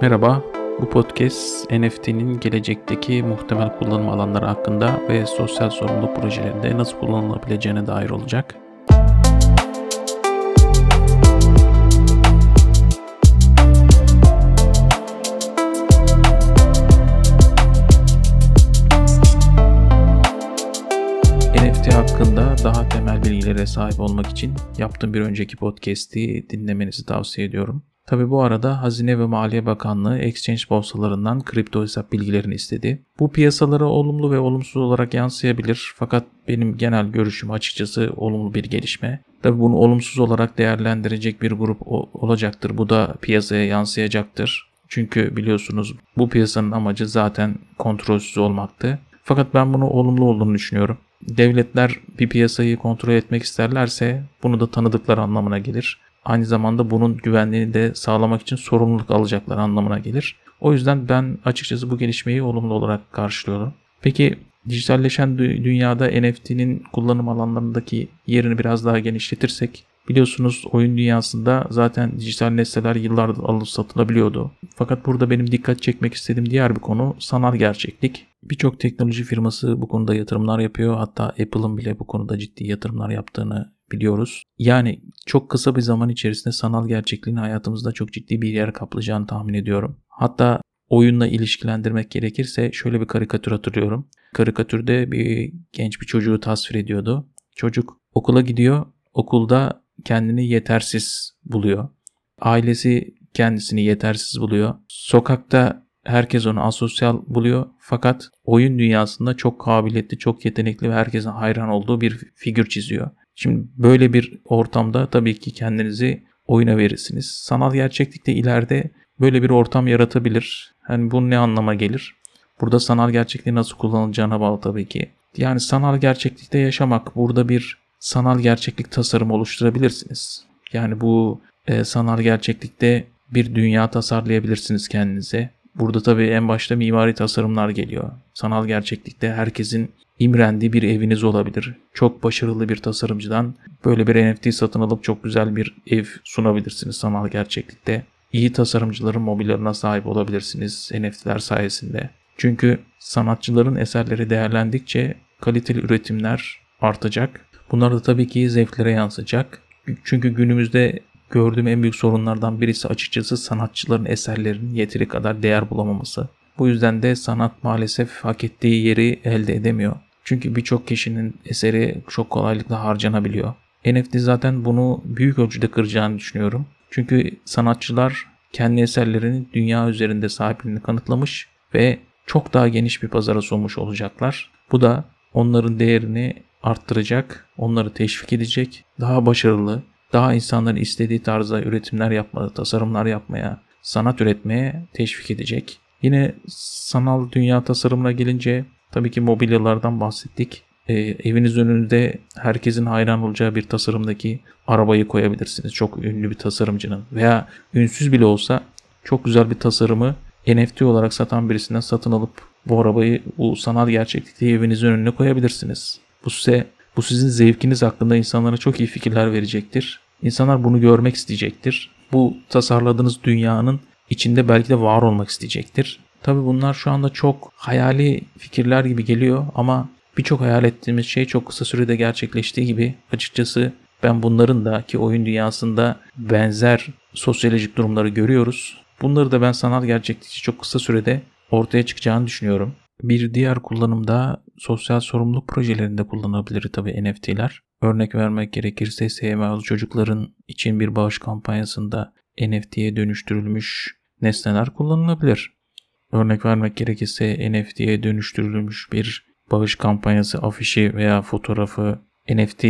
Merhaba, bu podcast NFT'nin gelecekteki muhtemel kullanım alanları hakkında ve sosyal sorumluluk projelerinde nasıl kullanılabileceğine dair olacak. NFT hakkında daha temel bilgilere sahip olmak için yaptığım bir önceki podcast'i dinlemenizi tavsiye ediyorum. Tabi bu arada Hazine ve Maliye Bakanlığı exchange borsalarından kripto hesap bilgilerini istedi. Bu piyasalara olumlu ve olumsuz olarak yansıyabilir fakat benim genel görüşüm açıkçası olumlu bir gelişme. Tabi bunu olumsuz olarak değerlendirecek bir grup olacaktır. Bu da piyasaya yansıyacaktır. Çünkü biliyorsunuz bu piyasanın amacı zaten kontrolsüz olmaktı. Fakat ben bunu olumlu olduğunu düşünüyorum. Devletler bir piyasayı kontrol etmek isterlerse bunu da tanıdıkları anlamına gelir aynı zamanda bunun güvenliğini de sağlamak için sorumluluk alacaklar anlamına gelir. O yüzden ben açıkçası bu gelişmeyi olumlu olarak karşılıyorum. Peki dijitalleşen dünyada NFT'nin kullanım alanlarındaki yerini biraz daha genişletirsek Biliyorsunuz oyun dünyasında zaten dijital nesneler yıllardır alıp satılabiliyordu. Fakat burada benim dikkat çekmek istediğim diğer bir konu sanal gerçeklik. Birçok teknoloji firması bu konuda yatırımlar yapıyor. Hatta Apple'ın bile bu konuda ciddi yatırımlar yaptığını biliyoruz. Yani çok kısa bir zaman içerisinde sanal gerçekliğin hayatımızda çok ciddi bir yer kaplayacağını tahmin ediyorum. Hatta oyunla ilişkilendirmek gerekirse şöyle bir karikatür hatırlıyorum. Karikatürde bir genç bir çocuğu tasvir ediyordu. Çocuk okula gidiyor. Okulda kendini yetersiz buluyor. Ailesi kendisini yetersiz buluyor. Sokakta herkes onu asosyal buluyor. Fakat oyun dünyasında çok kabiliyetli, çok yetenekli ve herkesin hayran olduğu bir figür çiziyor. Şimdi böyle bir ortamda tabii ki kendinizi oyuna verirsiniz. Sanal gerçeklikte ileride böyle bir ortam yaratabilir. Yani bu ne anlama gelir? Burada sanal gerçekliği nasıl kullanılacağına bağlı tabii ki. Yani sanal gerçeklikte yaşamak burada bir sanal gerçeklik tasarımı oluşturabilirsiniz. Yani bu e, sanal gerçeklikte bir dünya tasarlayabilirsiniz kendinize. Burada tabii en başta mimari tasarımlar geliyor. Sanal gerçeklikte herkesin imrendiği bir eviniz olabilir. Çok başarılı bir tasarımcıdan böyle bir NFT satın alıp çok güzel bir ev sunabilirsiniz sanal gerçeklikte. İyi tasarımcıların mobilyalarına sahip olabilirsiniz NFT'ler sayesinde. Çünkü sanatçıların eserleri değerlendikçe kaliteli üretimler artacak. Bunlar da tabii ki zevklere yansıyacak. Çünkü günümüzde gördüğüm en büyük sorunlardan birisi açıkçası sanatçıların eserlerinin yeteri kadar değer bulamaması. Bu yüzden de sanat maalesef hak ettiği yeri elde edemiyor. Çünkü birçok kişinin eseri çok kolaylıkla harcanabiliyor. NFT zaten bunu büyük ölçüde kıracağını düşünüyorum. Çünkü sanatçılar kendi eserlerini dünya üzerinde sahipliğini kanıtlamış ve çok daha geniş bir pazara sunmuş olacaklar. Bu da onların değerini arttıracak, onları teşvik edecek, daha başarılı, daha insanların istediği tarzda üretimler yapmaya, tasarımlar yapmaya, sanat üretmeye teşvik edecek. Yine sanal dünya tasarımına gelince tabii ki mobilyalardan bahsettik. E, eviniz önünde herkesin hayran olacağı bir tasarımdaki arabayı koyabilirsiniz. Çok ünlü bir tasarımcının veya ünsüz bile olsa çok güzel bir tasarımı NFT olarak satan birisinden satın alıp bu arabayı bu sanal gerçeklikte evinizin önüne koyabilirsiniz. Bu size bu sizin zevkiniz hakkında insanlara çok iyi fikirler verecektir. İnsanlar bunu görmek isteyecektir. Bu tasarladığınız dünyanın içinde belki de var olmak isteyecektir. Tabi bunlar şu anda çok hayali fikirler gibi geliyor ama birçok hayal ettiğimiz şey çok kısa sürede gerçekleştiği gibi açıkçası ben bunların da ki oyun dünyasında benzer sosyolojik durumları görüyoruz. Bunları da ben sanal gerçeklikçi çok kısa sürede ortaya çıkacağını düşünüyorum. Bir diğer kullanımda sosyal sorumluluk projelerinde kullanılabilir tabi NFT'ler. Örnek vermek gerekirse SMA'lı çocukların için bir bağış kampanyasında NFT'ye dönüştürülmüş nesneler kullanılabilir. Örnek vermek gerekirse NFT'ye dönüştürülmüş bir bağış kampanyası afişi veya fotoğrafı NFT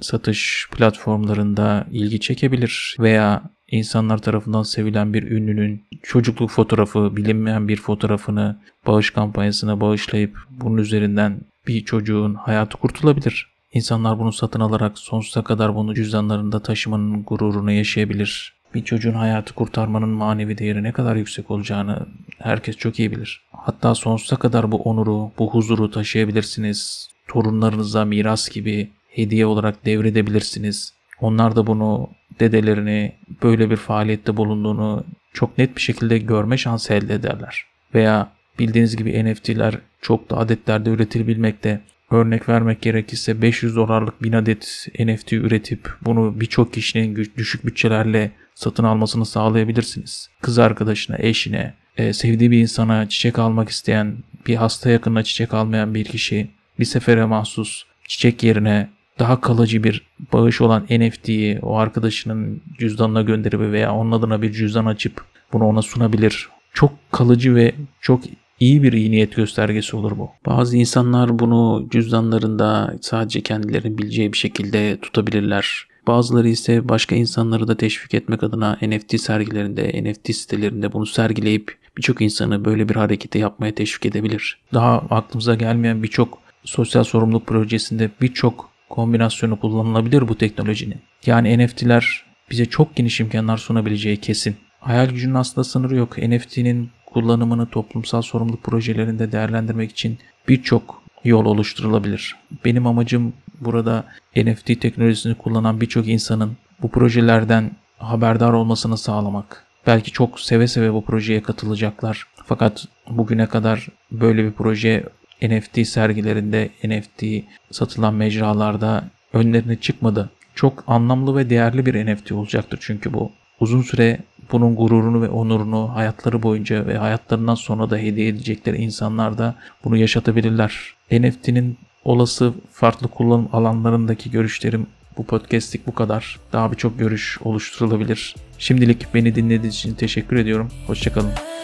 satış platformlarında ilgi çekebilir veya insanlar tarafından sevilen bir ünlünün çocukluk fotoğrafı, bilinmeyen bir fotoğrafını bağış kampanyasına bağışlayıp bunun üzerinden bir çocuğun hayatı kurtulabilir. İnsanlar bunu satın alarak sonsuza kadar bunu cüzdanlarında taşımanın gururunu yaşayabilir. Bir çocuğun hayatı kurtarmanın manevi değeri ne kadar yüksek olacağını herkes çok iyi bilir. Hatta sonsuza kadar bu onuru, bu huzuru taşıyabilirsiniz. Torunlarınıza miras gibi hediye olarak devredebilirsiniz. Onlar da bunu dedelerini böyle bir faaliyette bulunduğunu çok net bir şekilde görme şansı elde ederler. Veya bildiğiniz gibi NFT'ler çok da adetlerde üretilebilmekte. Örnek vermek gerekirse 500 dolarlık 1000 adet NFT üretip bunu birçok kişinin düşük bütçelerle satın almasını sağlayabilirsiniz. Kız arkadaşına, eşine, e, sevdiği bir insana çiçek almak isteyen, bir hasta yakınına çiçek almayan bir kişi bir sefere mahsus çiçek yerine daha kalıcı bir bağış olan NFT'yi o arkadaşının cüzdanına gönderip veya onun adına bir cüzdan açıp bunu ona sunabilir. Çok kalıcı ve çok iyi bir iyi niyet göstergesi olur bu. Bazı insanlar bunu cüzdanlarında sadece kendilerinin bileceği bir şekilde tutabilirler. Bazıları ise başka insanları da teşvik etmek adına NFT sergilerinde, NFT sitelerinde bunu sergileyip birçok insanı böyle bir harekete yapmaya teşvik edebilir. Daha aklımıza gelmeyen birçok sosyal sorumluluk projesinde birçok kombinasyonu kullanılabilir bu teknolojinin. Yani NFT'ler bize çok geniş imkanlar sunabileceği kesin. Hayal gücünün aslında sınırı yok. NFT'nin kullanımını toplumsal sorumluluk projelerinde değerlendirmek için birçok yol oluşturulabilir. Benim amacım burada NFT teknolojisini kullanan birçok insanın bu projelerden haberdar olmasını sağlamak. Belki çok seve seve bu projeye katılacaklar. Fakat bugüne kadar böyle bir proje NFT sergilerinde, NFT satılan mecralarda önlerine çıkmadı. Çok anlamlı ve değerli bir NFT olacaktır çünkü bu. Uzun süre bunun gururunu ve onurunu hayatları boyunca ve hayatlarından sonra da hediye edecekleri insanlar da bunu yaşatabilirler. NFT'nin olası farklı kullanım alanlarındaki görüşlerim bu podcast'lik bu kadar. Daha birçok görüş oluşturulabilir. Şimdilik beni dinlediğiniz için teşekkür ediyorum. Hoşçakalın.